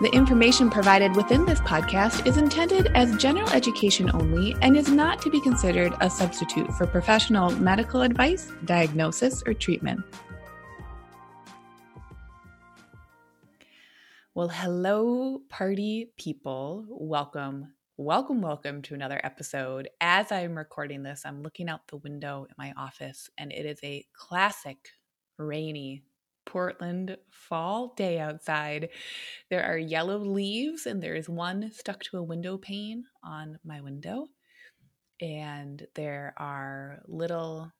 The information provided within this podcast is intended as general education only and is not to be considered a substitute for professional medical advice, diagnosis, or treatment. Well, hello, party people. Welcome, welcome, welcome to another episode. As I'm recording this, I'm looking out the window in my office, and it is a classic rainy Portland fall day outside. There are yellow leaves, and there is one stuck to a window pane on my window. And there are little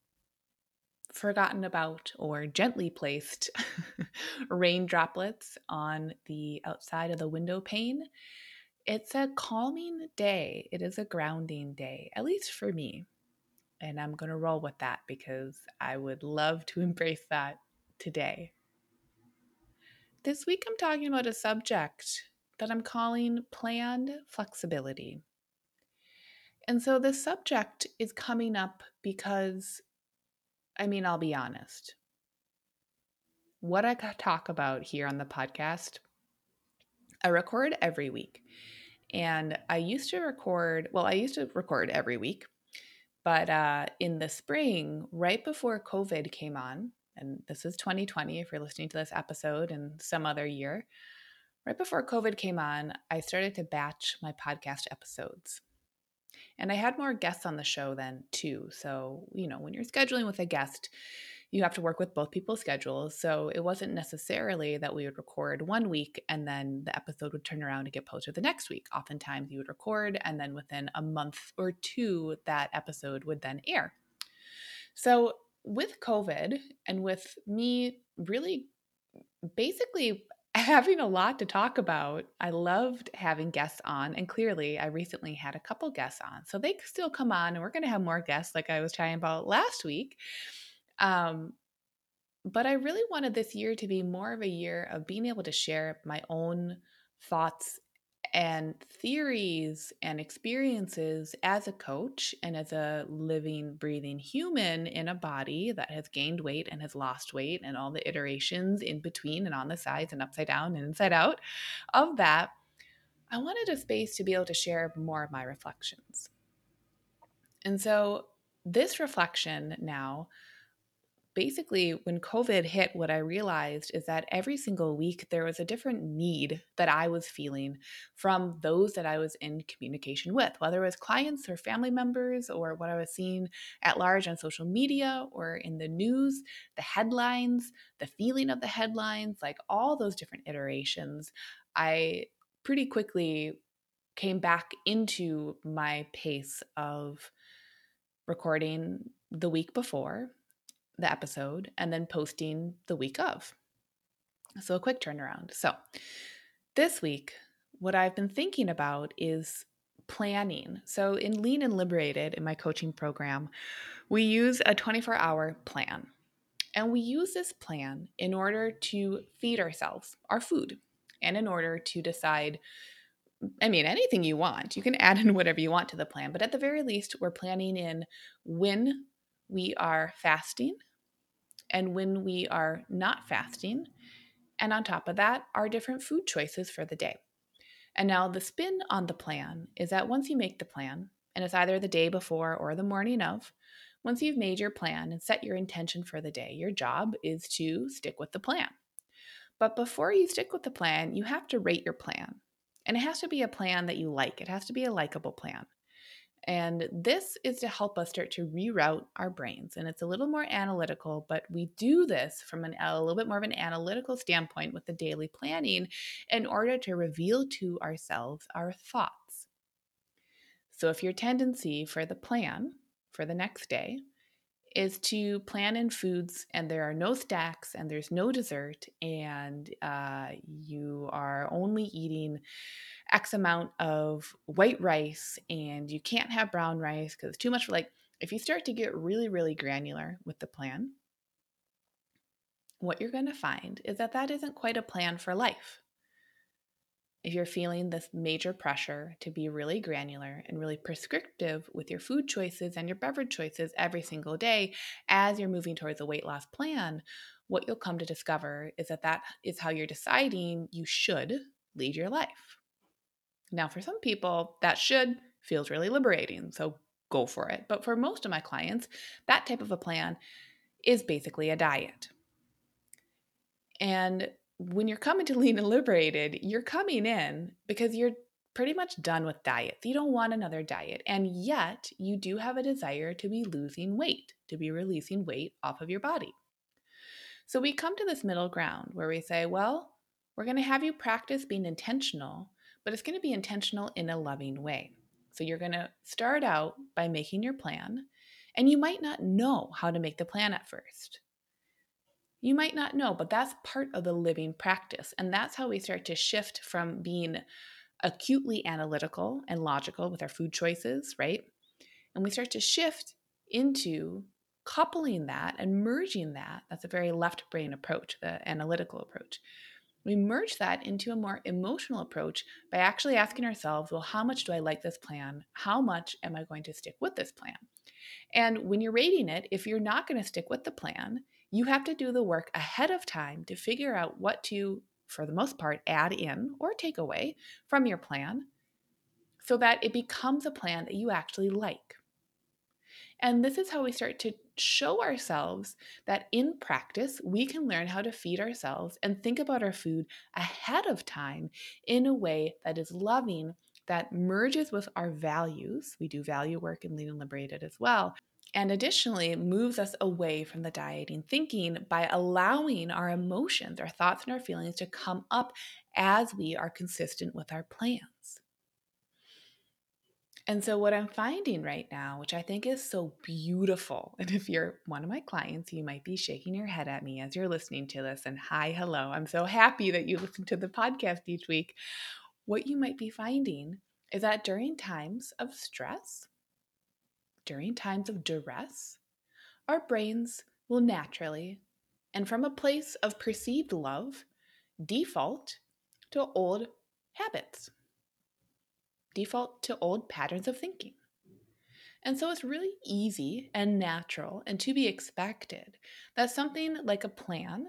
forgotten about or gently placed rain droplets on the outside of the window pane. It's a calming day. It is a grounding day, at least for me. And I'm going to roll with that because I would love to embrace that today. This week, I'm talking about a subject that I'm calling planned flexibility. And so, this subject is coming up because, I mean, I'll be honest. What I talk about here on the podcast, I record every week. And I used to record, well, I used to record every week. But uh, in the spring, right before COVID came on, and this is 2020 if you're listening to this episode in some other year. Right before COVID came on, I started to batch my podcast episodes. And I had more guests on the show then too. So, you know, when you're scheduling with a guest, you have to work with both people's schedules. So it wasn't necessarily that we would record one week and then the episode would turn around and get posted the next week. Oftentimes you would record and then within a month or two, that episode would then air. So with COVID and with me really basically having a lot to talk about, I loved having guests on. And clearly, I recently had a couple guests on. So they could still come on, and we're going to have more guests, like I was talking about last week. Um, but I really wanted this year to be more of a year of being able to share my own thoughts and theories and experiences as a coach and as a living, breathing human in a body that has gained weight and has lost weight, and all the iterations in between and on the sides and upside down and inside out of that, I wanted a space to be able to share more of my reflections. And so, this reflection now basically, when COVID hit, what I realized is that every single week there was a different need that I was feeling from those that I was in communication with, whether it was clients or family members or what I was seeing at large on social media or in the news, the headlines, the feeling of the headlines, like all those different iterations. I pretty quickly came back into my pace of recording the week before the episode and then posting the week of. So a quick turnaround. So this week, what I've been thinking about is planning. So in Lean and Liberated, in my coaching program, we use a 24 hour plan. And we use this plan in order to feed ourselves our food and in order to decide. I mean, anything you want. You can add in whatever you want to the plan, but at the very least, we're planning in when we are fasting, and when we are not fasting. And on top of that, our different food choices for the day. And now the spin on the plan is that once you make the plan, and it's either the day before or the morning of, once you've made your plan and set your intention for the day, your job is to stick with the plan. But before you stick with the plan, you have to rate your plan. And it has to be a plan that you like, it has to be a likable plan. And this is to help us start to reroute our brains. And it's a little more analytical, but we do this from an, a little bit more of an analytical standpoint with the daily planning in order to reveal to ourselves our thoughts. So if your tendency for the plan for the next day is to plan in foods and there are no stacks and there's no dessert and uh, you are only eating x amount of white rice and you can't have brown rice because it's too much like if you start to get really really granular with the plan what you're going to find is that that isn't quite a plan for life if you're feeling this major pressure to be really granular and really prescriptive with your food choices and your beverage choices every single day as you're moving towards a weight loss plan, what you'll come to discover is that that is how you're deciding you should lead your life. Now, for some people, that should feels really liberating, so go for it. But for most of my clients, that type of a plan is basically a diet. And when you're coming to Lean and Liberated, you're coming in because you're pretty much done with diets. You don't want another diet. And yet, you do have a desire to be losing weight, to be releasing weight off of your body. So we come to this middle ground where we say, well, we're going to have you practice being intentional, but it's going to be intentional in a loving way. So you're going to start out by making your plan, and you might not know how to make the plan at first. You might not know, but that's part of the living practice. And that's how we start to shift from being acutely analytical and logical with our food choices, right? And we start to shift into coupling that and merging that. That's a very left brain approach, the analytical approach. We merge that into a more emotional approach by actually asking ourselves, well, how much do I like this plan? How much am I going to stick with this plan? And when you're rating it, if you're not going to stick with the plan, you have to do the work ahead of time to figure out what to, for the most part, add in or take away from your plan so that it becomes a plan that you actually like. And this is how we start to show ourselves that in practice, we can learn how to feed ourselves and think about our food ahead of time in a way that is loving, that merges with our values. We do value work in Lean and Liberated as well, and additionally moves us away from the dieting thinking by allowing our emotions, our thoughts, and our feelings to come up as we are consistent with our plans. And so, what I'm finding right now, which I think is so beautiful, and if you're one of my clients, you might be shaking your head at me as you're listening to this. And hi, hello, I'm so happy that you listen to the podcast each week. What you might be finding is that during times of stress, during times of duress, our brains will naturally, and from a place of perceived love, default to old habits, default to old patterns of thinking. And so it's really easy and natural and to be expected that something like a plan,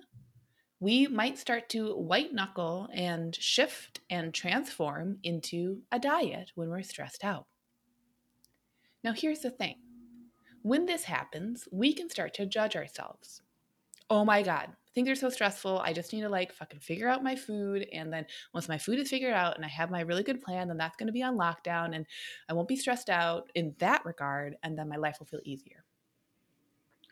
we might start to white knuckle and shift and transform into a diet when we're stressed out. Now, here's the thing when this happens, we can start to judge ourselves. Oh my God, things are so stressful. I just need to like fucking figure out my food. And then once my food is figured out and I have my really good plan, then that's going to be on lockdown and I won't be stressed out in that regard. And then my life will feel easier.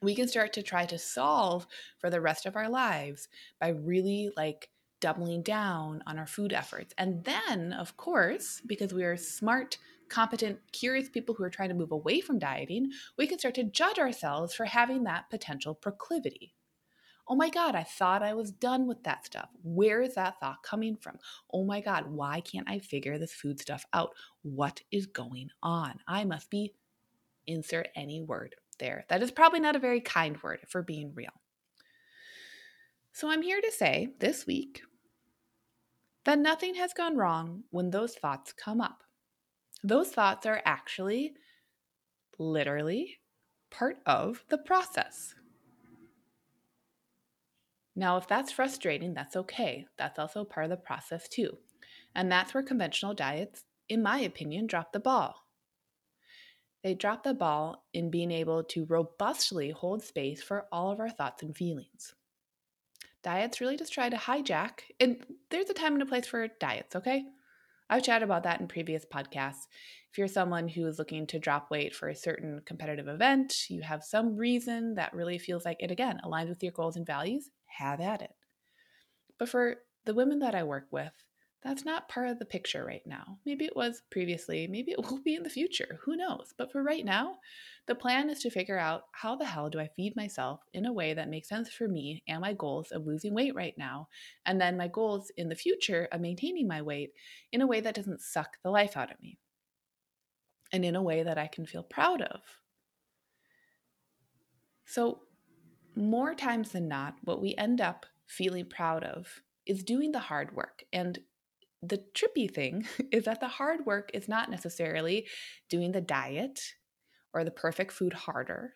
We can start to try to solve for the rest of our lives by really like doubling down on our food efforts. And then, of course, because we are smart, competent, curious people who are trying to move away from dieting, we can start to judge ourselves for having that potential proclivity. Oh my God, I thought I was done with that stuff. Where is that thought coming from? Oh my God, why can't I figure this food stuff out? What is going on? I must be, insert any word there. That is probably not a very kind word for being real. So I'm here to say this week that nothing has gone wrong when those thoughts come up. Those thoughts are actually literally part of the process. Now, if that's frustrating, that's okay. That's also part of the process, too. And that's where conventional diets, in my opinion, drop the ball. They drop the ball in being able to robustly hold space for all of our thoughts and feelings. Diets really just try to hijack, and there's a time and a place for diets, okay? I've chatted about that in previous podcasts. If you're someone who is looking to drop weight for a certain competitive event, you have some reason that really feels like it again aligns with your goals and values, have at it. But for the women that I work with, that's not part of the picture right now. Maybe it was previously, maybe it will be in the future, who knows? But for right now, the plan is to figure out how the hell do I feed myself in a way that makes sense for me and my goals of losing weight right now, and then my goals in the future of maintaining my weight in a way that doesn't suck the life out of me and in a way that I can feel proud of. So, more times than not, what we end up feeling proud of is doing the hard work. And the trippy thing is that the hard work is not necessarily doing the diet or the perfect food harder.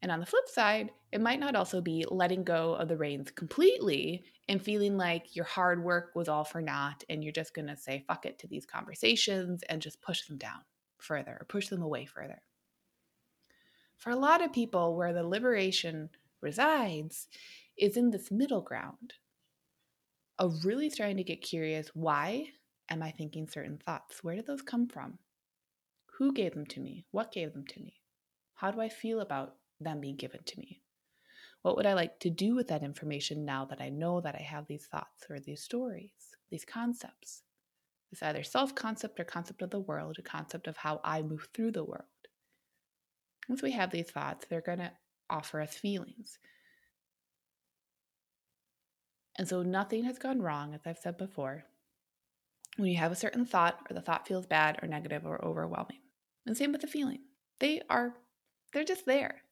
And on the flip side, it might not also be letting go of the reins completely and feeling like your hard work was all for naught and you're just going to say fuck it to these conversations and just push them down further or push them away further. For a lot of people, where the liberation resides is in this middle ground of really starting to get curious why am I thinking certain thoughts? Where did those come from? Who gave them to me? What gave them to me? How do I feel about them being given to me? What would I like to do with that information now that I know that I have these thoughts or these stories, these concepts? It's either self concept or concept of the world, a concept of how I move through the world. Once we have these thoughts, they're going to offer us feelings. And so nothing has gone wrong, as I've said before, when you have a certain thought or the thought feels bad or negative or overwhelming. And same with the feeling. They are, they're just there.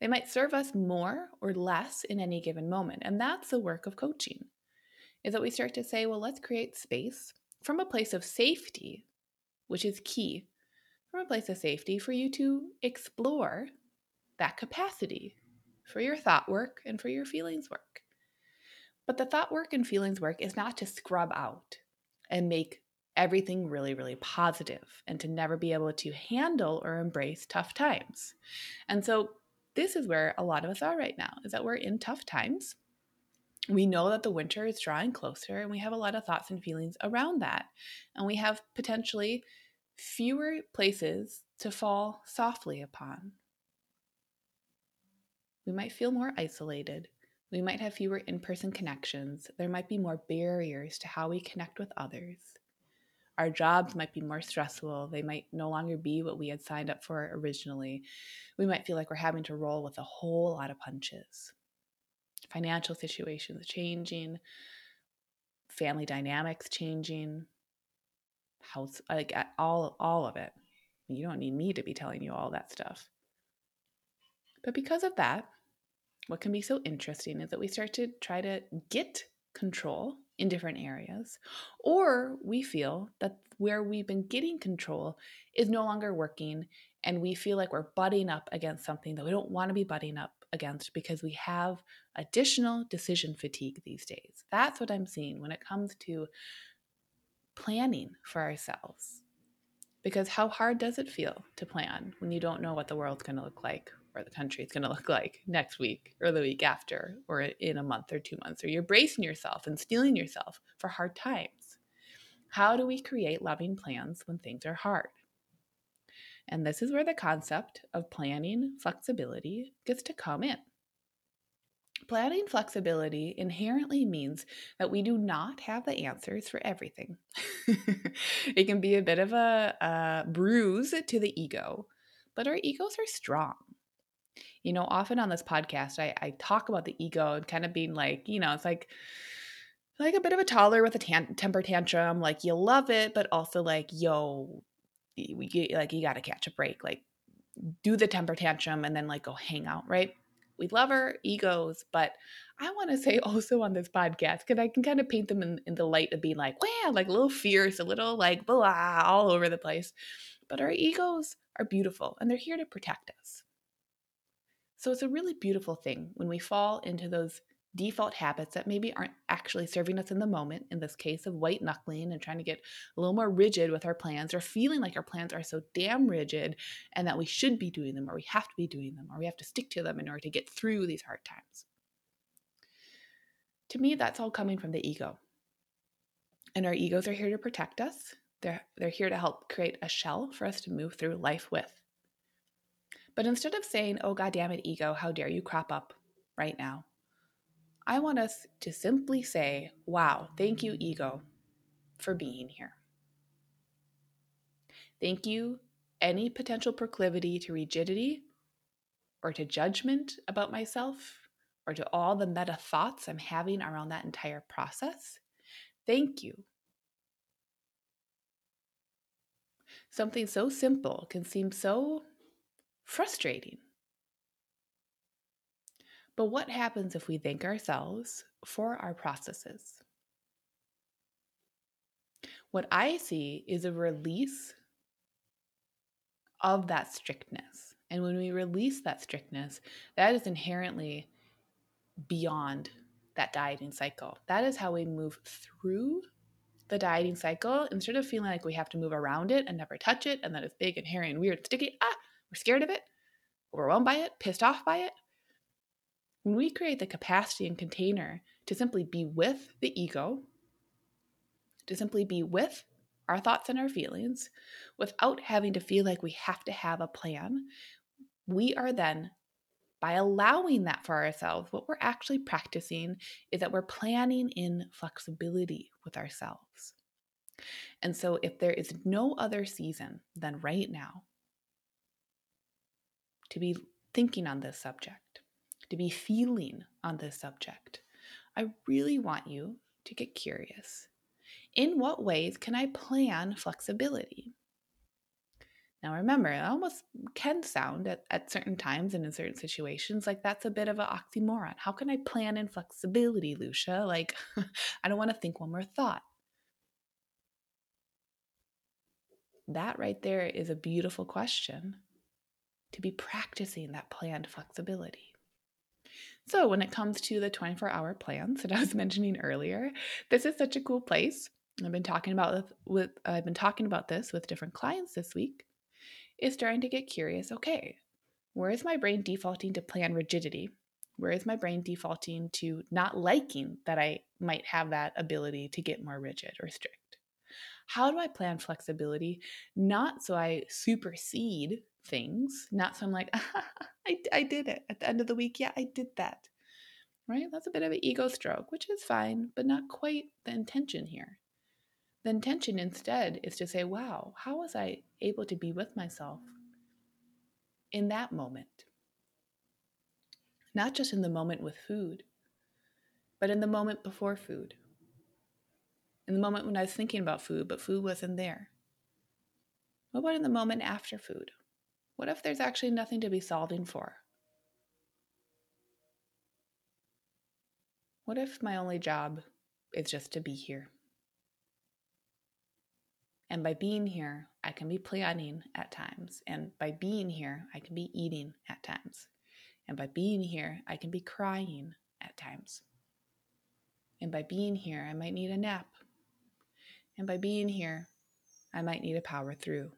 They might serve us more or less in any given moment. And that's the work of coaching, is that we start to say, well, let's create space from a place of safety, which is key, from a place of safety for you to explore that capacity for your thought work and for your feelings work. But the thought work and feelings work is not to scrub out and make everything really, really positive and to never be able to handle or embrace tough times. And so, this is where a lot of us are right now is that we're in tough times. We know that the winter is drawing closer, and we have a lot of thoughts and feelings around that. And we have potentially fewer places to fall softly upon. We might feel more isolated. We might have fewer in person connections. There might be more barriers to how we connect with others. Our jobs might be more stressful. They might no longer be what we had signed up for originally. We might feel like we're having to roll with a whole lot of punches. Financial situations changing, family dynamics changing, house like all all of it. You don't need me to be telling you all that stuff. But because of that, what can be so interesting is that we start to try to get control in different areas, or we feel that where we've been getting control is no longer working, and we feel like we're butting up against something that we don't want to be butting up against because we have additional decision fatigue these days. That's what I'm seeing when it comes to planning for ourselves. Because how hard does it feel to plan when you don't know what the world's going to look like or the country is going to look like next week or the week after or in a month or two months, or you're bracing yourself and steeling yourself for hard times. How do we create loving plans when things are hard? And this is where the concept of planning flexibility gets to come in. Planning flexibility inherently means that we do not have the answers for everything. it can be a bit of a, a bruise to the ego, but our egos are strong you know, often on this podcast, I, I talk about the ego and kind of being like, you know, it's like, like a bit of a toddler with a tan- temper tantrum. Like you love it, but also like, yo, we get like you got to catch a break. Like do the temper tantrum and then like go hang out, right? We love our egos, but I want to say also on this podcast because I can kind of paint them in, in the light of being like, wow, like a little fierce, a little like blah, all over the place. But our egos are beautiful and they're here to protect us. So it's a really beautiful thing when we fall into those default habits that maybe aren't actually serving us in the moment, in this case of white knuckling and trying to get a little more rigid with our plans or feeling like our plans are so damn rigid and that we should be doing them or we have to be doing them or we have to stick to them in order to get through these hard times. To me, that's all coming from the ego. And our egos are here to protect us. They're, they're here to help create a shell for us to move through life with. But instead of saying, oh, God damn it, ego, how dare you crop up right now? I want us to simply say, wow, thank you, ego, for being here. Thank you, any potential proclivity to rigidity or to judgment about myself or to all the meta thoughts I'm having around that entire process. Thank you. Something so simple can seem so frustrating. But what happens if we thank ourselves for our processes? What I see is a release of that strictness. And when we release that strictness, that is inherently beyond that dieting cycle. That is how we move through the dieting cycle instead of feeling like we have to move around it and never touch it and that it's big and hairy and weird and sticky. Ah, we're scared of it, overwhelmed by it, pissed off by it. When we create the capacity and container to simply be with the ego, to simply be with our thoughts and our feelings without having to feel like we have to have a plan, we are then, by allowing that for ourselves, what we're actually practicing is that we're planning in flexibility with ourselves. And so, if there is no other season than right now to be thinking on this subject, to be feeling on this subject, I really want you to get curious. In what ways can I plan flexibility? Now, remember, it almost can sound at, at certain times and in certain situations like that's a bit of an oxymoron. How can I plan in flexibility, Lucia? Like, I don't want to think one more thought. That right there is a beautiful question to be practicing that planned flexibility. So, when it comes to the 24 hour plans that I was mentioning earlier, this is such a cool place. I've been talking about with, with I've been talking about this with different clients this week is starting to get curious okay, where is my brain defaulting to plan rigidity? Where is my brain defaulting to not liking that I might have that ability to get more rigid or strict? How do I plan flexibility? Not so I supersede things, not so I'm like, I, I did it at the end of the week. Yeah, I did that. Right? That's a bit of an ego stroke, which is fine, but not quite the intention here. The intention instead is to say, wow, how was I able to be with myself in that moment? Not just in the moment with food, but in the moment before food. In the moment when I was thinking about food, but food wasn't there. What about in the moment after food? What if there's actually nothing to be solving for? What if my only job is just to be here? And by being here, I can be planning at times. And by being here, I can be eating at times. And by being here, I can be crying at times. And by being here, I might need a nap. And by being here, I might need a power through.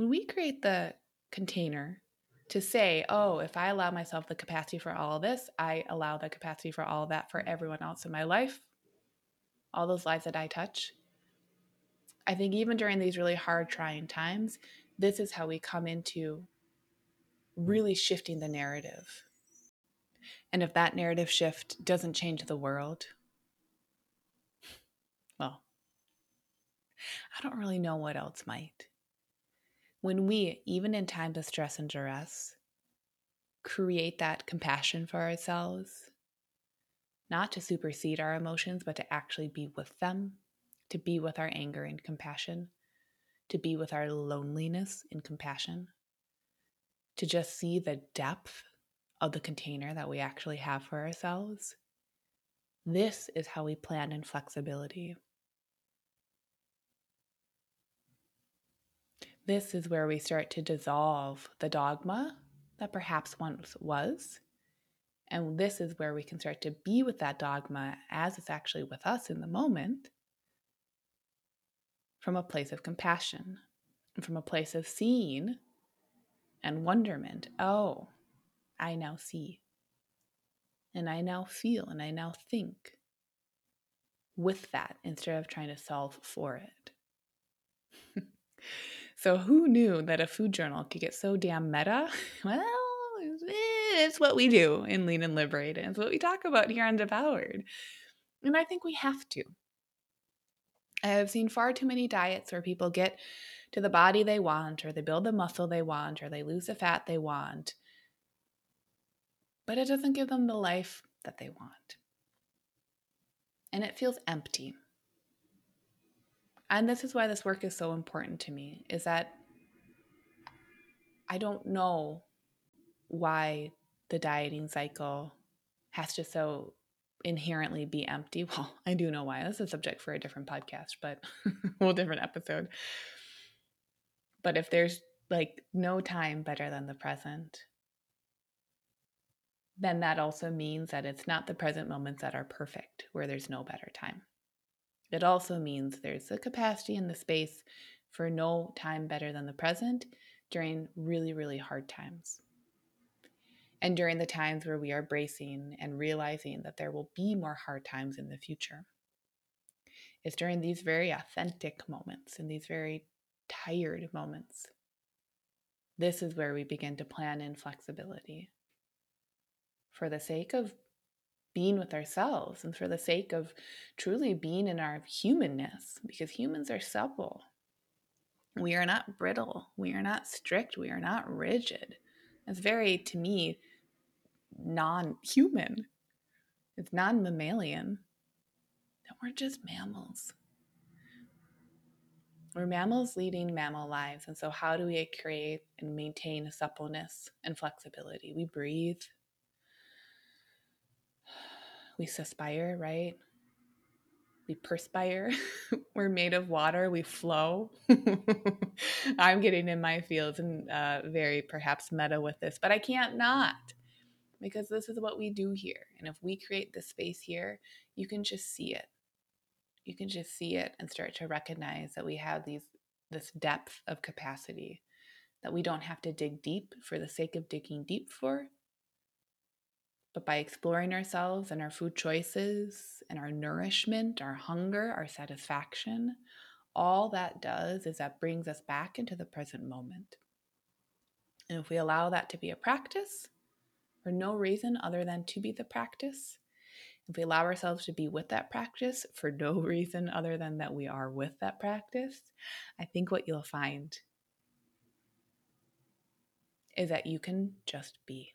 When we create the container to say, oh, if I allow myself the capacity for all of this, I allow the capacity for all of that for everyone else in my life, all those lives that I touch. I think even during these really hard, trying times, this is how we come into really shifting the narrative. And if that narrative shift doesn't change the world, well, I don't really know what else might. When we, even in times of stress and duress, create that compassion for ourselves, not to supersede our emotions, but to actually be with them, to be with our anger and compassion, to be with our loneliness and compassion, to just see the depth of the container that we actually have for ourselves. This is how we plan in flexibility. This is where we start to dissolve the dogma that perhaps once was. And this is where we can start to be with that dogma as it's actually with us in the moment from a place of compassion and from a place of seeing and wonderment. Oh, I now see. And I now feel and I now think. with that instead of trying to solve for it. so, who knew that a food journal could get so damn meta? Well, eh, it's what we do in Lean and Liberate, it's what we talk about here on Devoured. And I think we have to. I have seen far too many diets where people get to the body they want, or they build the muscle they want, or they lose the fat they want, but it doesn't give them the life that they want. And it feels empty. And this is why this work is so important to me is that I don't know why the dieting cycle has to so inherently be empty. Well, I do know why. This is a subject for a different podcast, but a whole different episode. But if there's like no time better than the present, then that also means that it's not the present moments that are perfect, where there's no better time. It also means there's the capacity and the space for no time better than the present during really, really hard times. And during the times where we are bracing and realizing that there will be more hard times in the future. It's during these very authentic moments and these very tired moments. This is where we begin to plan in flexibility for the sake of being with ourselves and for the sake of truly being in our humanness, because humans are supple. We are not brittle. We are not strict. We are not rigid. It's very, to me, non human. It's non mammalian. That we're just mammals. We're mammals leading mammal lives. And so, how do we create and maintain suppleness and flexibility? We breathe. We suspire, right? We perspire. We're made of water. We flow. I'm getting in my fields and uh, very perhaps meta with this, but I can't not because this is what we do here. And if we create the space here, you can just see it you can just see it and start to recognize that we have these this depth of capacity that we don't have to dig deep for the sake of digging deep for but by exploring ourselves and our food choices and our nourishment, our hunger, our satisfaction, all that does is that brings us back into the present moment. And if we allow that to be a practice, for no reason other than to be the practice, if we allow ourselves to be with that practice for no reason other than that we are with that practice, I think what you'll find is that you can just be.